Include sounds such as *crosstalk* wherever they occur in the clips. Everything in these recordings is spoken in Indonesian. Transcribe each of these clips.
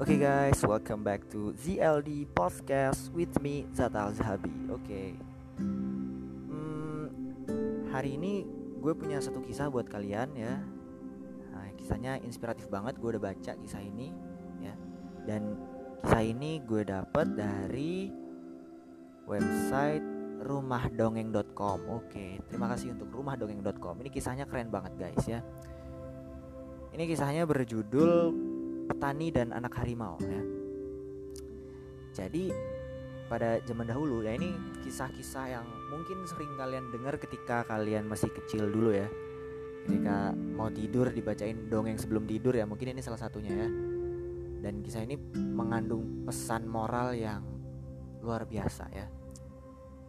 Oke okay guys, welcome back to ZLD Podcast with me Zata Zahabi. Oke, okay. hmm, hari ini gue punya satu kisah buat kalian ya. Nah, kisahnya inspiratif banget. Gue udah baca kisah ini ya, dan kisah ini gue dapet dari website rumahdongeng.com. Oke, okay, terima kasih untuk rumahdongeng.com. Ini kisahnya keren banget guys ya. Ini kisahnya berjudul Petani dan Anak Harimau ya. Jadi pada zaman dahulu ya ini kisah-kisah yang mungkin sering kalian dengar ketika kalian masih kecil dulu ya. Ketika mau tidur dibacain dongeng sebelum tidur ya, mungkin ini salah satunya ya. Dan kisah ini mengandung pesan moral yang luar biasa ya.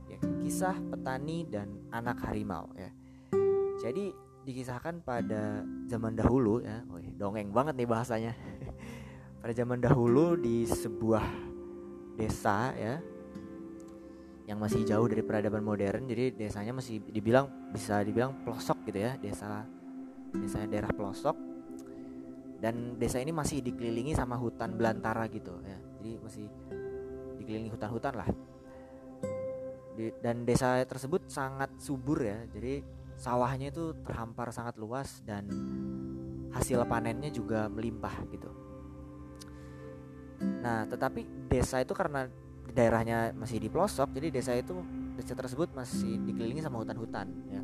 Ya, kisah petani dan anak harimau ya. Jadi dikisahkan pada zaman dahulu ya, Wih, dongeng banget nih bahasanya. Pada zaman dahulu di sebuah desa ya yang masih jauh dari peradaban modern jadi desanya masih dibilang bisa dibilang pelosok gitu ya desa desa daerah pelosok. Dan desa ini masih dikelilingi sama hutan belantara gitu ya. Jadi masih dikelilingi hutan-hutan lah. Dan desa tersebut sangat subur ya. Jadi sawahnya itu terhampar sangat luas dan hasil panennya juga melimpah gitu. Nah, tetapi desa itu karena daerahnya masih di pelosok, jadi desa itu desa tersebut masih dikelilingi sama hutan-hutan ya.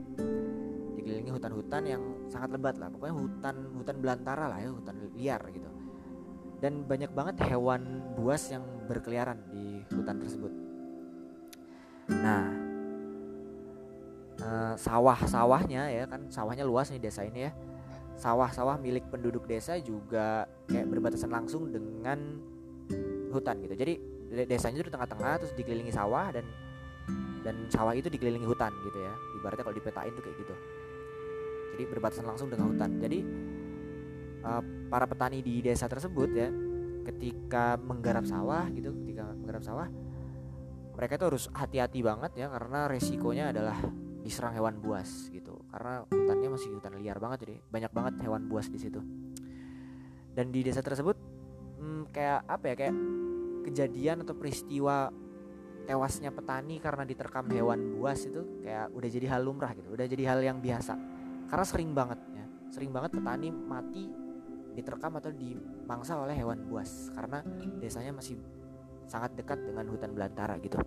Dikelilingi hutan-hutan yang sangat lebat lah, pokoknya hutan hutan belantara lah ya, hutan liar gitu. Dan banyak banget hewan buas yang berkeliaran di hutan tersebut. Nah, uh, sawah-sawahnya ya kan sawahnya luas nih desa ini ya sawah-sawah milik penduduk desa juga kayak berbatasan langsung dengan hutan gitu. Jadi desanya itu di tengah-tengah terus dikelilingi sawah dan dan sawah itu dikelilingi hutan gitu ya. Ibaratnya kalau dipetain tuh kayak gitu. Jadi berbatasan langsung dengan hutan. Jadi uh, para petani di desa tersebut ya ketika menggarap sawah gitu ketika menggarap sawah mereka itu harus hati-hati banget ya karena resikonya adalah diserang hewan buas gitu. Karena hutannya masih hutan liar banget jadi banyak banget hewan buas di situ. Dan di desa tersebut hmm, kayak apa ya kayak kejadian atau peristiwa tewasnya petani karena diterkam hewan buas itu kayak udah jadi hal lumrah gitu udah jadi hal yang biasa. Karena sering banget ya sering banget petani mati diterkam atau dimangsa oleh hewan buas karena desanya masih sangat dekat dengan hutan belantara gitu.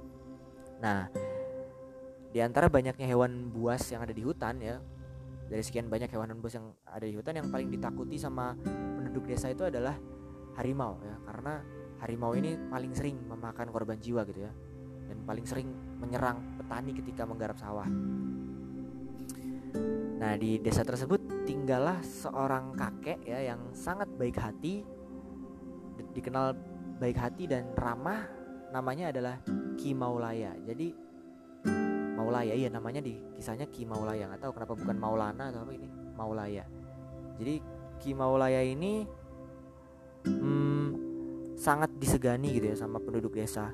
Nah di antara banyaknya hewan buas yang ada di hutan ya dari sekian banyak hewan buas yang ada di hutan yang paling ditakuti sama penduduk desa itu adalah harimau ya karena harimau ini paling sering memakan korban jiwa gitu ya. Dan paling sering menyerang petani ketika menggarap sawah. Nah di desa tersebut tinggallah seorang kakek ya yang sangat baik hati dikenal baik hati dan ramah. Namanya adalah Ki Maulaya. Jadi Maulaya iya namanya di kisahnya Ki Maulaya. Nggak tahu kenapa bukan Maulana atau apa ini? Maulaya. Jadi Ki Maulaya ini hmm, sangat disegani gitu ya sama penduduk desa.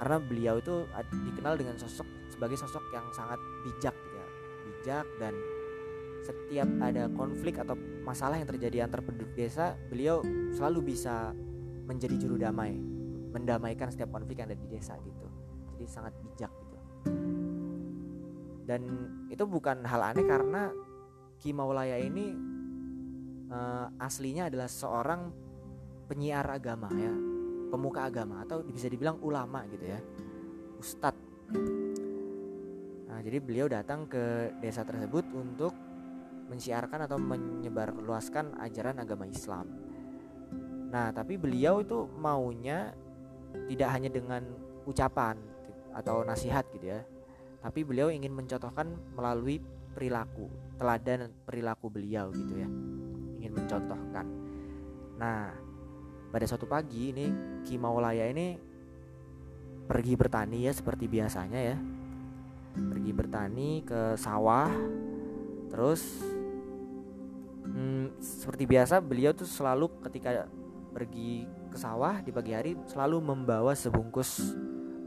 Karena beliau itu dikenal dengan sosok sebagai sosok yang sangat bijak gitu ya. Bijak dan setiap ada konflik atau masalah yang terjadi antar penduduk desa beliau selalu bisa menjadi juru damai mendamaikan setiap konflik yang ada di desa gitu. Jadi sangat bijak gitu. Dan itu bukan hal aneh karena Ki Maulaya ini uh, aslinya adalah seorang penyiar agama ya pemuka agama atau bisa dibilang ulama gitu ya ustadz nah jadi beliau datang ke desa tersebut untuk mensiarkan atau menyebarluaskan ajaran agama Islam. Nah tapi beliau itu maunya tidak hanya dengan ucapan atau nasihat gitu ya tapi beliau ingin mencontohkan melalui perilaku teladan perilaku beliau gitu ya ingin mencontohkan. Nah pada suatu pagi ini Ki Maulaya ini pergi bertani ya seperti biasanya ya pergi bertani ke sawah terus hmm, seperti biasa beliau tuh selalu ketika pergi ke sawah di pagi hari selalu membawa sebungkus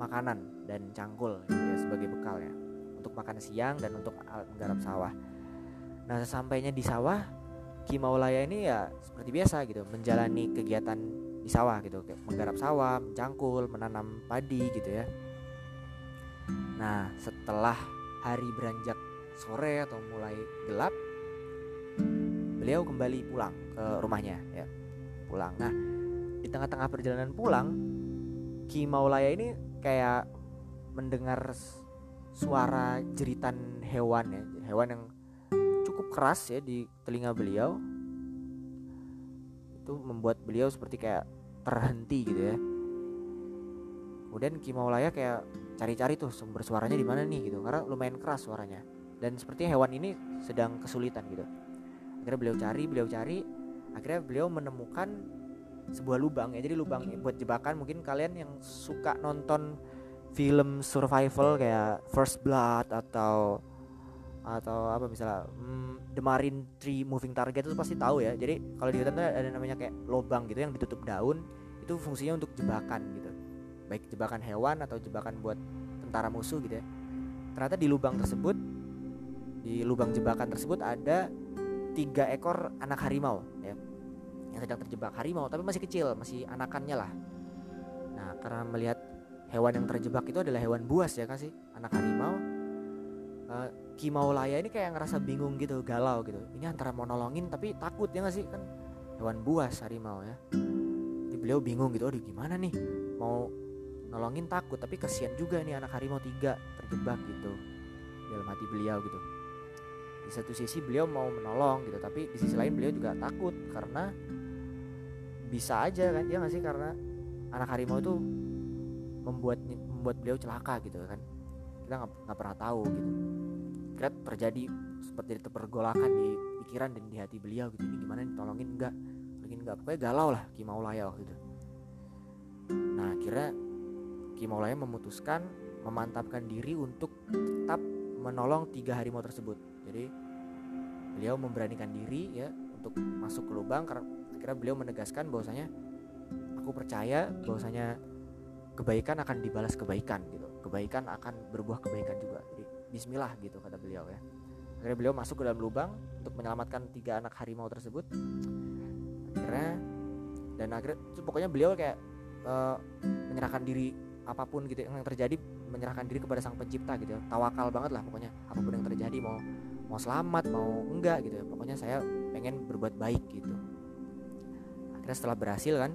makanan dan cangkul gitu ya sebagai bekal ya untuk makan siang dan untuk menggarap sawah. Nah sesampainya di sawah Ki Maulaya ini ya seperti biasa gitu menjalani kegiatan di sawah gitu kayak menggarap sawah, mencangkul, menanam padi gitu ya. Nah, setelah hari beranjak sore atau mulai gelap, beliau kembali pulang ke rumahnya ya. Pulang. Nah, di tengah-tengah perjalanan pulang, Ki Maulaya ini kayak mendengar suara jeritan hewan ya, hewan yang cukup keras ya di telinga beliau. Itu membuat beliau seperti kayak terhenti gitu ya. Kemudian Ki Maulaya kayak cari-cari tuh sumber suaranya di mana nih gitu karena lumayan keras suaranya dan sepertinya hewan ini sedang kesulitan gitu akhirnya beliau cari beliau cari akhirnya beliau menemukan sebuah lubang ya jadi lubang buat jebakan mungkin kalian yang suka nonton film survival kayak First Blood atau atau apa misalnya hmm, The Marine Tree Moving Target itu pasti tahu ya. Jadi kalau di hutan tuh ada namanya kayak lubang gitu yang ditutup daun itu fungsinya untuk jebakan gitu. Baik jebakan hewan atau jebakan buat tentara musuh gitu ya. Ternyata di lubang tersebut di lubang jebakan tersebut ada tiga ekor anak harimau ya. Yang sedang terjebak harimau tapi masih kecil masih anakannya lah. Nah karena melihat hewan yang terjebak itu adalah hewan buas ya kasih anak harimau uh, Kimaulaya ini kayak ngerasa bingung gitu galau gitu. Ini antara mau nolongin tapi takut ya nggak sih? Kan hewan buas harimau ya. Jadi beliau bingung gitu aduh gimana nih? Mau nolongin takut tapi kasihan juga nih anak harimau tiga terjebak gitu. Dalam hati beliau gitu. Di satu sisi beliau mau menolong gitu tapi di sisi lain beliau juga takut karena bisa aja kan ya nggak sih? Karena anak harimau itu membuat membuat beliau celaka gitu kan kita nggak pernah tahu gitu. Kira terjadi seperti itu pergolakan di pikiran dan di hati beliau gitu. Ini gimana nih tolongin enggak tolongin enggak pokoknya galau lah Kimaulaya waktu itu. Nah kira Ki Maulaya memutuskan memantapkan diri untuk tetap menolong tiga harimau tersebut. Jadi beliau memberanikan diri ya untuk masuk ke lubang. Karena akhirnya beliau menegaskan bahwasanya aku percaya bahwasanya kebaikan akan dibalas kebaikan gitu. Kebaikan akan berbuah kebaikan juga. Jadi bismillah gitu kata beliau ya. Akhirnya beliau masuk ke dalam lubang untuk menyelamatkan tiga anak harimau tersebut. Akhirnya dan akhirnya pokoknya beliau kayak uh, menyerahkan diri apa pun gitu yang terjadi menyerahkan diri kepada sang pencipta gitu ya. tawakal banget lah pokoknya apa pun yang terjadi mau mau selamat mau enggak gitu ya pokoknya saya pengen berbuat baik gitu akhirnya setelah berhasil kan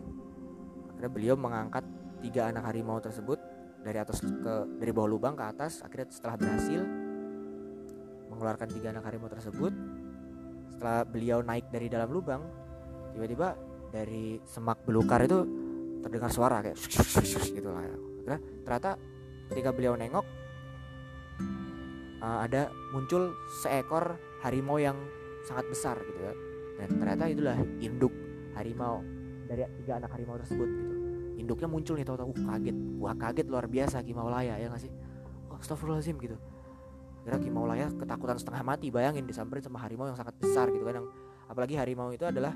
akhirnya beliau mengangkat tiga anak harimau tersebut dari atas ke dari bawah lubang ke atas akhirnya setelah berhasil mengeluarkan tiga anak harimau tersebut setelah beliau naik dari dalam lubang tiba-tiba dari semak belukar itu terdengar suara kayak gitu lah ya Nah, ternyata ketika beliau nengok uh, ada muncul seekor harimau yang sangat besar gitu ya. Dan ternyata itulah induk harimau dari tiga anak harimau tersebut gitu. Induknya muncul nih tahu-tahu uh, kaget. Wah, kaget luar biasa Kimaulaya ya nggak sih? Oh, astagfirullahaladzim gitu. Kira Kimaulaya ketakutan setengah mati bayangin disamperin sama harimau yang sangat besar gitu kan yang apalagi harimau itu adalah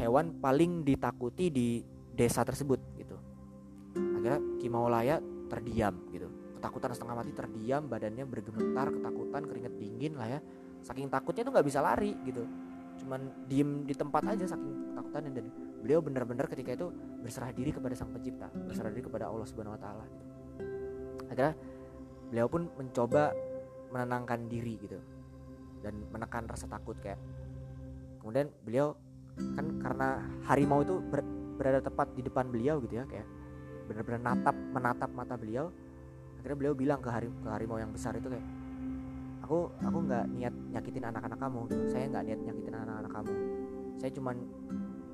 hewan paling ditakuti di desa tersebut gitu akhirnya Kimaulaya terdiam gitu ketakutan setengah mati terdiam badannya bergemetar ketakutan keringet dingin lah ya saking takutnya tuh nggak bisa lari gitu cuman diem di tempat aja saking ketakutannya dan beliau benar-benar ketika itu berserah diri kepada sang pencipta berserah diri kepada Allah subhanahu wa taala. Akhirnya beliau pun mencoba menenangkan diri gitu dan menekan rasa takut kayak kemudian beliau kan karena harimau itu ber, berada tepat di depan beliau gitu ya kayak benar-benar natap menatap mata beliau. Akhirnya beliau bilang ke, harim, ke harimau yang besar itu kayak aku aku nggak niat nyakitin anak-anak kamu gitu. Saya nggak niat nyakitin anak-anak kamu. Saya cuman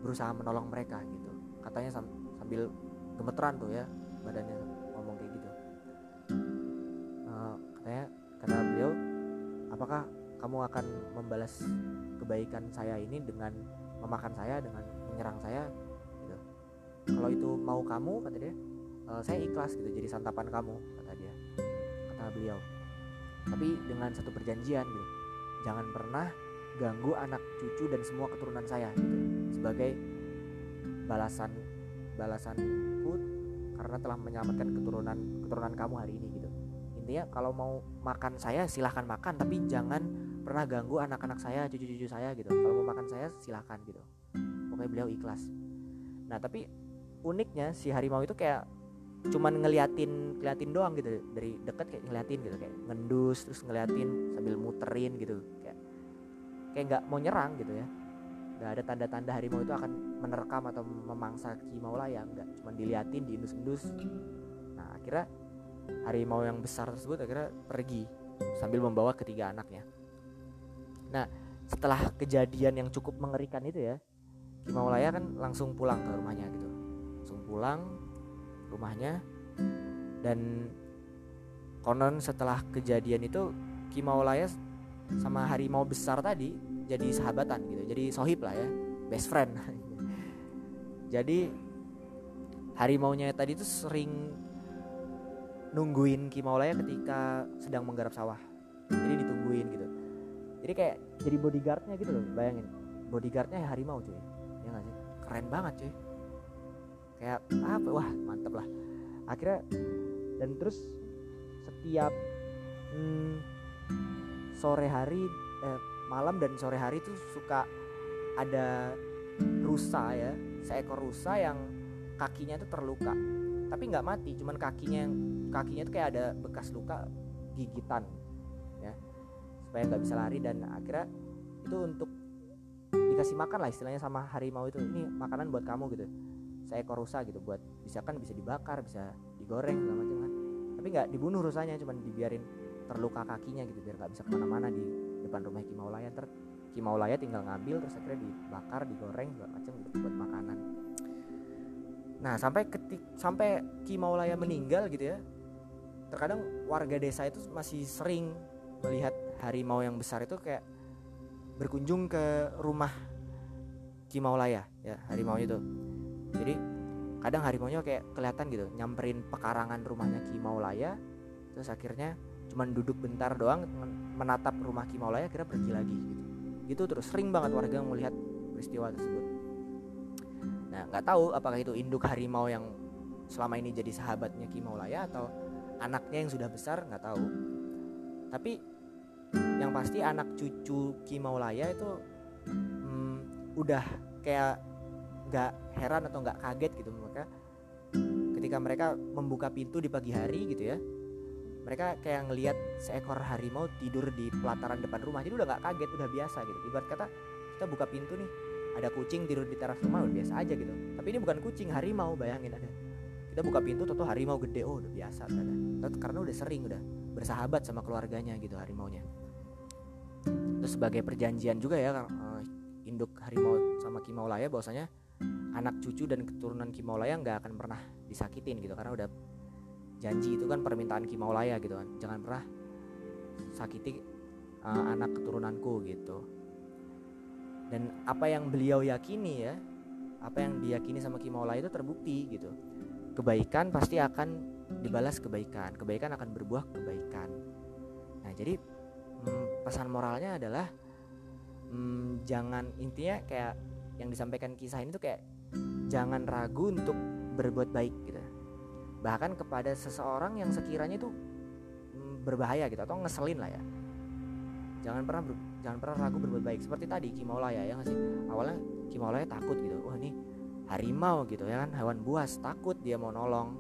berusaha menolong mereka gitu. Katanya sam sambil gemeteran tuh ya badannya ngomong kayak gitu. Uh, katanya kata beliau apakah kamu akan membalas kebaikan saya ini dengan memakan saya dengan menyerang saya? Kalau itu mau kamu kata dia e, saya ikhlas gitu jadi santapan kamu kata dia kata beliau. Tapi dengan satu perjanjian gitu jangan pernah ganggu anak cucu dan semua keturunan saya gitu sebagai balasan balasanku karena telah menyelamatkan keturunan keturunan kamu hari ini gitu. Intinya kalau mau makan saya silahkan makan tapi jangan pernah ganggu anak-anak saya cucu-cucu saya gitu. Kalau mau makan saya silakan gitu. Pokoknya beliau ikhlas. Nah tapi uniknya si harimau itu kayak cuman ngeliatin ngeliatin doang gitu. Dari deket kayak ngeliatin gitu. Kayak ngendus terus ngeliatin sambil muterin gitu. Kayak kayak nggak mau nyerang gitu ya nggak ada tanda-tanda harimau itu akan menerkam atau memangsa Kimaulaya nggak. Cuman diliatin diindus-indus nah akhirnya harimau yang besar tersebut akhirnya pergi sambil membawa ketiga anaknya. Nah setelah kejadian yang cukup mengerikan itu ya Kimaulaya kan langsung pulang ke rumahnya gitu. Langsung pulang rumahnya dan konon setelah kejadian itu Kimaulaya sama harimau besar tadi jadi sahabatan gitu jadi sohib lah ya best friend. *laughs* Jadi harimaunya tadi tuh sering nungguin Kimaulaya ketika sedang menggarap sawah. Jadi ditungguin gitu. Jadi kayak jadi bodyguardnya gitu loh bayangin. Bodyguardnya harimau cuy ya gak sih? Keren banget cuy. Kayak apa? Wah mantep lah. Akhirnya dan terus setiap hmm, sore hari eh, malam dan sore hari tuh suka ada rusa ya seekor rusa yang kakinya tuh terluka. Tapi nggak mati cuman kakinya yang kakinya tuh kayak ada bekas luka gigitan ya. Supaya nggak bisa lari dan akhirnya itu untuk dikasih makan lah istilahnya sama harimau itu. Ini makanan buat kamu gitu seekor rusa gitu buat bisa kan bisa dibakar bisa digoreng segala macam kan. Tapi nggak dibunuh rusanya cuman dibiarin terluka kakinya gitu biar nggak bisa ke mana-mana di depan rumah Kimaulaya ter Kimaulaya tinggal ngambil terus akhirnya dibakar digoreng segala macam gitu buat makanan. Nah sampai ketik sampai Kimaulaya meninggal gitu ya terkadang warga desa itu masih sering melihat harimau yang besar itu kayak berkunjung ke rumah Kimaulaya ya harimau itu. Jadi kadang harimaunya kayak kelihatan gitu nyamperin pekarangan rumahnya Ki Maulaya terus akhirnya cuman duduk bentar doang menatap rumah Ki Maulaya kira pergi lagi gitu. Gitu terus sering banget warga melihat peristiwa tersebut. Nah nggak tahu apakah itu induk harimau yang selama ini jadi sahabatnya Ki Maulaya atau anaknya yang sudah besar nggak tahu. Tapi yang pasti anak cucu Ki Maulaya itu hmm, udah kayak nggak heran atau nggak kaget gitu mereka ketika mereka membuka pintu di pagi hari gitu ya mereka kayak ngelihat seekor harimau tidur di pelataran depan rumah. Jadi udah nggak kaget udah biasa gitu. Ibarat kata kita buka pintu nih ada kucing tidur di teras rumah udah biasa aja gitu. Tapi ini bukan kucing harimau bayangin ada. Kita buka pintu toto harimau gede oh udah biasa ada karena udah sering udah bersahabat sama keluarganya gitu harimaunya. Terus sebagai perjanjian juga ya eh, induk harimau sama kimaulaya bahwasanya anak cucu dan keturunan Kimaulaya nggak akan pernah disakitin gitu karena udah janji itu kan permintaan Kimaulaya gitu kan. Jangan pernah sakiti uh, anak keturunanku gitu. Dan apa yang beliau yakini ya apa yang diyakini sama Kimaulaya itu terbukti gitu. Kebaikan pasti akan dibalas kebaikan. Kebaikan akan berbuah kebaikan. Nah jadi hmm, pesan moralnya adalah hmm, jangan intinya kayak yang disampaikan kisah ini tuh kayak jangan ragu untuk berbuat baik gitu bahkan kepada seseorang yang sekiranya itu mm, berbahaya gitu atau ngeselin lah ya. Jangan pernah ber, jangan pernah ragu berbuat baik. Seperti tadi Kimaulaya ya nggak sih? Awalnya Kimaulaya takut gitu. Wah ini harimau gitu ya kan hewan buas takut dia mau nolong.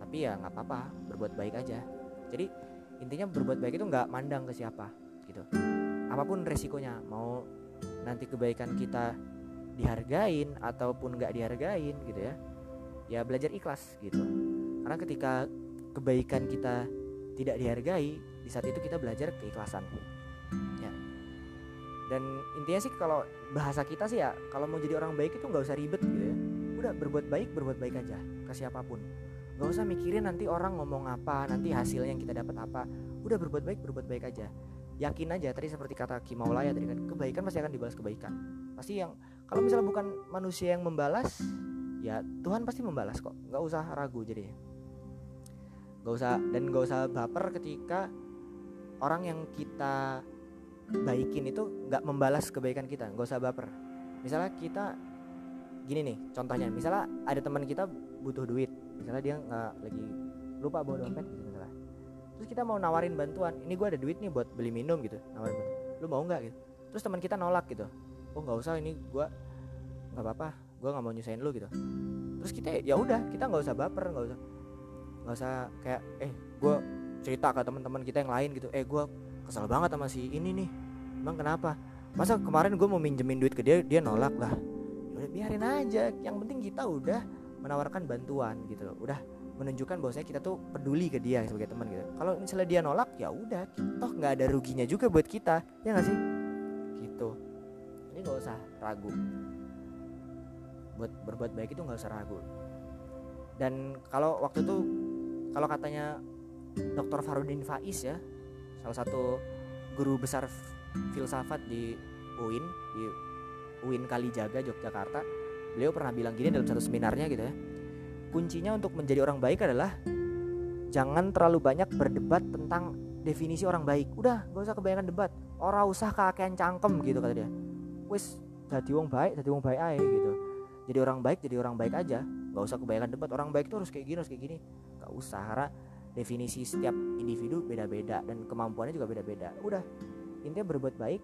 Tapi ya nggak apa-apa berbuat baik aja. Jadi intinya berbuat baik itu nggak mandang ke siapa gitu. Apa pun resikonya mau nanti kebaikan kita dihargain ataupun nggak dihargain gitu ya ya belajar ikhlas gitu karena ketika kebaikan kita tidak dihargai di saat itu kita belajar keikhlasan. Ya. Dan intinya sih kalau bahasa kita sih ya kalau mau jadi orang baik itu nggak usah ribet gitu ya. Udah berbuat baik berbuat baik aja ke siapa pun. Nggak usah mikirin nanti orang ngomong apa nanti hasilnya yang kita dapat apa. Udah berbuat baik berbuat baik aja. Yakin aja tadi seperti kata Kimaulaya tadi kan kebaikan pasti akan dibalas kebaikan. Pasti yang kalau misalnya bukan manusia yang membalas ya Tuhan pasti membalas kok. Nggak usah ragu jadi nggak usah dan nggak usah baper ketika orang yang kita baikin itu nggak membalas kebaikan kita nggak usah baper. Misalnya kita gini nih contohnya misalnya ada teman kita butuh duit misalnya dia nggak lagi lupa bawa dompet gitu misalnya. Terus kita mau nawarin bantuan ini gue ada duit nih buat beli minum gitu nawarin bantuan. Lu mau nggak? gitu. Terus teman kita nolak gitu. Oh nggak usah ini gue nggak apa-apa gue nggak mau nyusahin lu gitu. Terus kita ya udah kita nggak usah baper nggak usah nggak usah kayak eh gue cerita ke teman-teman kita yang lain gitu. Eh gue kesal banget sama si ini nih. Emang kenapa? Masa kemarin gue mau minjemin duit ke dia dia nolak lah. Ya udah biarin aja. Yang penting kita udah menawarkan bantuan gitu loh. Udah menunjukkan bahwasanya kita tuh peduli ke dia sebagai teman gitu. Kalau misalnya dia nolak ya udah. Toh nggak ada ruginya juga buat kita. Ya nggak sih? Gitu. Ini nggak usah ragu. Buat berbuat baik itu nggak usah ragu. Dan kalau waktu itu kalau katanya Dr. Farudin Faiz ya salah satu guru besar filsafat di UIN di UIN Kalijaga Yogyakarta beliau pernah bilang gini dalam satu seminarnya gitu ya. Kuncinya untuk menjadi orang baik adalah jangan terlalu banyak berdebat tentang definisi orang baik. Udah gak usah kebanyakan debat. Orang usah kakean cangkem gitu kata dia. Wis jadi wong baik jadi wong baik aja gitu. Jadi orang baik jadi orang baik aja. Gak usah kebanyakan debat. Orang baik itu harus kayak gini harus kayak gini gak usah karena definisi setiap individu beda-beda dan kemampuannya juga beda-beda. Udah intinya berbuat baik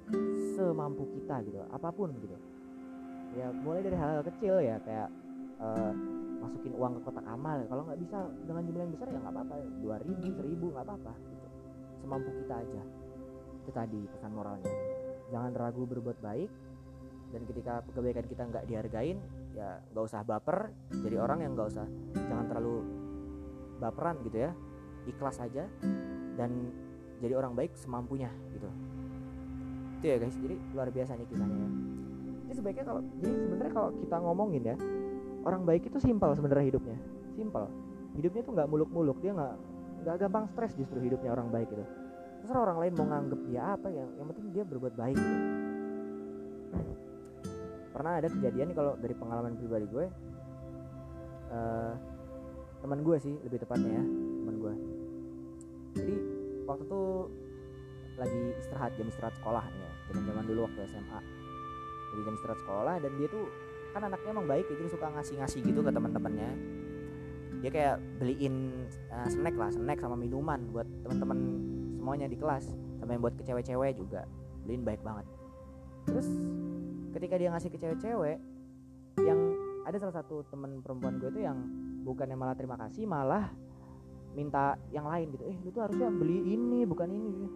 semampu kita gitu apa pun gitu. Ya mulai dari hal-hal kecil ya kayak uh, masukin uang ke kotak amal. Kalau nggak bisa dengan jumlah yang besar ya nggak apa-apa. Dua ribu seribu nggak apa-apa gitu. Semampu kita aja. Itu tadi pesan moralnya. Jangan ragu berbuat baik dan ketika kebaikan kita nggak dihargain ya nggak usah baper. Jadi orang yang nggak usah jangan terlalu baperan gitu ya ikhlas aja dan jadi orang baik semampunya gitu. Itu ya guys jadi luar biasa nih kisahnya ya. Jadi sebaiknya kalau jadi sebenarnya kalau kita ngomongin ya orang baik itu simpel sebenarnya hidupnya simpel. Hidupnya tuh nggak muluk-muluk dia nggak nggak gampang stres justru hidupnya orang baik itu terserah orang lain mau nganggep dia apa ya yang penting dia berbuat baik gitu. pernah ada kejadian nih kalau dari pengalaman pribadi gue uh, teman gue sih lebih tepatnya ya teman gue jadi waktu itu lagi istirahat jam istirahat sekolah ya zaman zaman dulu waktu SMA jadi jam istirahat sekolah dan dia tuh kan anaknya emang baik jadi suka ngasih-ngasih gitu ke teman-temannya. Dia kayak beliin uh, snack lah snack sama minuman buat teman-teman semuanya di kelas sama yang buat ke cewek-cewek juga. Beliin baik banget. Terus ketika dia ngasih ke cewek-cewek yang ada salah satu teman perempuan gue itu yang bukannya malah terima kasih malah minta yang lain gitu. Eh lu tuh harusnya beli ini bukan ini.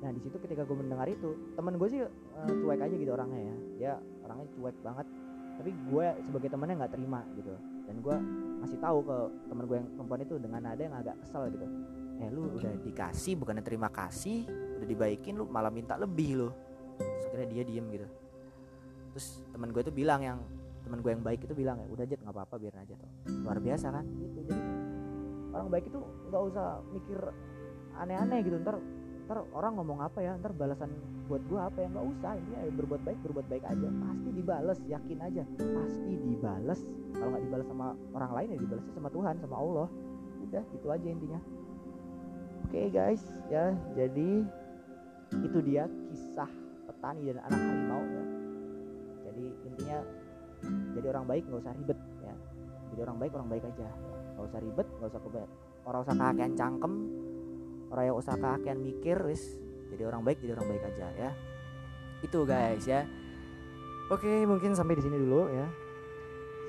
Nah di situ ketika gue mendengar itu teman gue sih uh, cuek aja gitu orangnya ya. Dia orangnya cuek banget. Tapi gue sebagai temannya nggak terima gitu. Dan gue masih tahu ke teman gue yang perempuan itu dengan nada yang agak kesel gitu. Eh lu udah dikasih bukannya terima kasih udah dibaikin lu malah minta lebih terus akhirnya dia diem gitu. Terus teman gue itu bilang yang teman gue yang baik itu bilang ya udah aja nggak apa-apa biarin aja tuh luar biasa kan? Gitu. Jadi orang baik itu nggak usah mikir aneh-aneh gitu. Ntar ntar orang ngomong apa ya? Ntar balasan buat gue apa ya? Nggak usah ini ya berbuat baik berbuat baik aja. Pasti dibales yakin aja. Pasti dibales. Kalau nggak dibales sama orang lain ya dibalasnya sama Tuhan sama Allah. Udah itu aja intinya. Oke okay, guys ya. Jadi itu dia kisah petani dan anak harimau ya. Jadi intinya jadi orang baik nggak usah ribet ya. Jadi orang baik orang baik aja. Nggak usah ribet nggak usah kebanyak orang usah kakean cangkem orang yang usah kakean mikir wis jadi orang baik jadi orang baik aja ya. Itu guys ya. Oke mungkin sampai di sini dulu ya.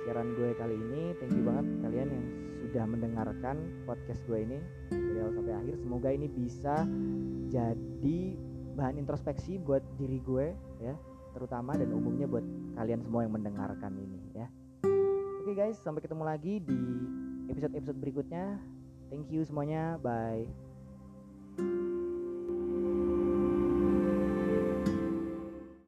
Siaran gue kali ini. Thank you banget kalian yang sudah mendengarkan podcast gue ini dari awal sampai akhir. Semoga ini bisa jadi bahan introspeksi buat diri gue ya terutama dan umumnya buat kalian semua yang mendengarkan ini ya. Oke okay guys, sampai ketemu lagi di episode-episode berikutnya. Thank you semuanya. Bye.